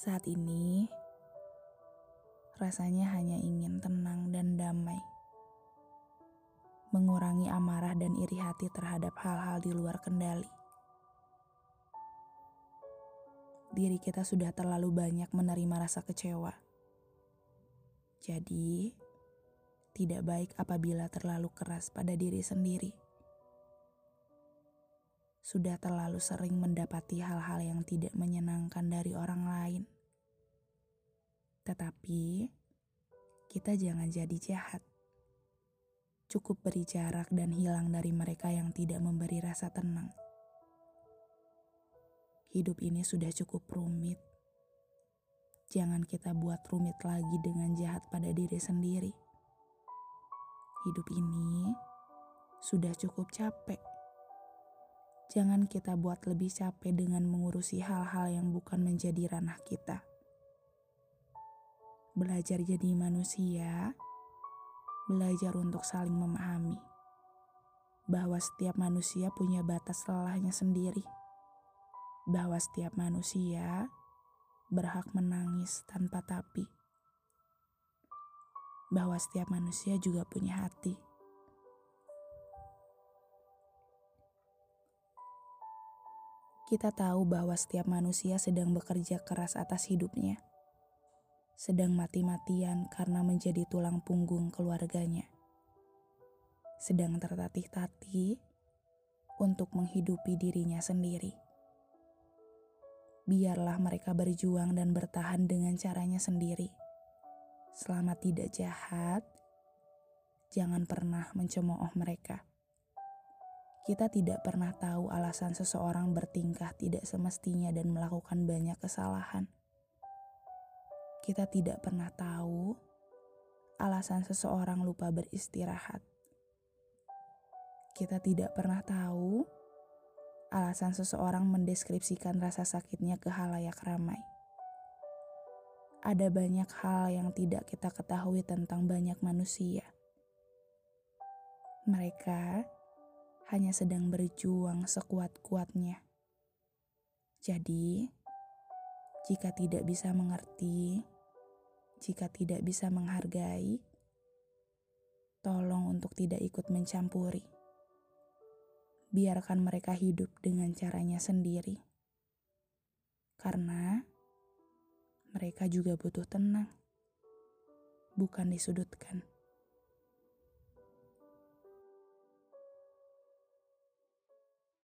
Saat ini, rasanya hanya ingin tenang dan damai. Mengurangi amarah dan iri hati terhadap hal-hal di luar kendali. Diri kita sudah terlalu banyak menerima rasa kecewa. Jadi, tidak baik apabila terlalu keras pada diri sendiri. Sudah terlalu sering mendapati hal-hal yang tidak menyenangkan dari orang lain. Tetapi, kita jangan jadi jahat. Cukup beri jarak dan hilang dari mereka yang tidak memberi rasa tenang. Hidup ini sudah cukup rumit. Jangan kita buat rumit lagi dengan jahat pada diri sendiri. Hidup ini sudah cukup capek. Jangan kita buat lebih capek dengan mengurusi hal-hal yang bukan menjadi ranah kita. Belajar jadi manusia, belajar untuk saling memahami bahwa setiap manusia punya batas lelahnya sendiri, bahwa setiap manusia berhak menangis tanpa tapi, bahwa setiap manusia juga punya hati. Kita tahu bahwa setiap manusia sedang bekerja keras atas hidupnya, sedang mati-matian karena menjadi tulang punggung keluarganya, sedang tertatih-tatih untuk menghidupi dirinya sendiri. Biarlah mereka berjuang dan bertahan dengan caranya sendiri. Selama tidak jahat, jangan pernah mencemooh mereka. Kita tidak pernah tahu alasan seseorang bertingkah tidak semestinya dan melakukan banyak kesalahan. Kita tidak pernah tahu alasan seseorang lupa beristirahat. Kita tidak pernah tahu alasan seseorang mendeskripsikan rasa sakitnya ke halayak ramai. Ada banyak hal yang tidak kita ketahui tentang banyak manusia. Mereka hanya sedang berjuang sekuat-kuatnya. Jadi, jika tidak bisa mengerti, jika tidak bisa menghargai, tolong untuk tidak ikut mencampuri. Biarkan mereka hidup dengan caranya sendiri, karena mereka juga butuh tenang, bukan disudutkan.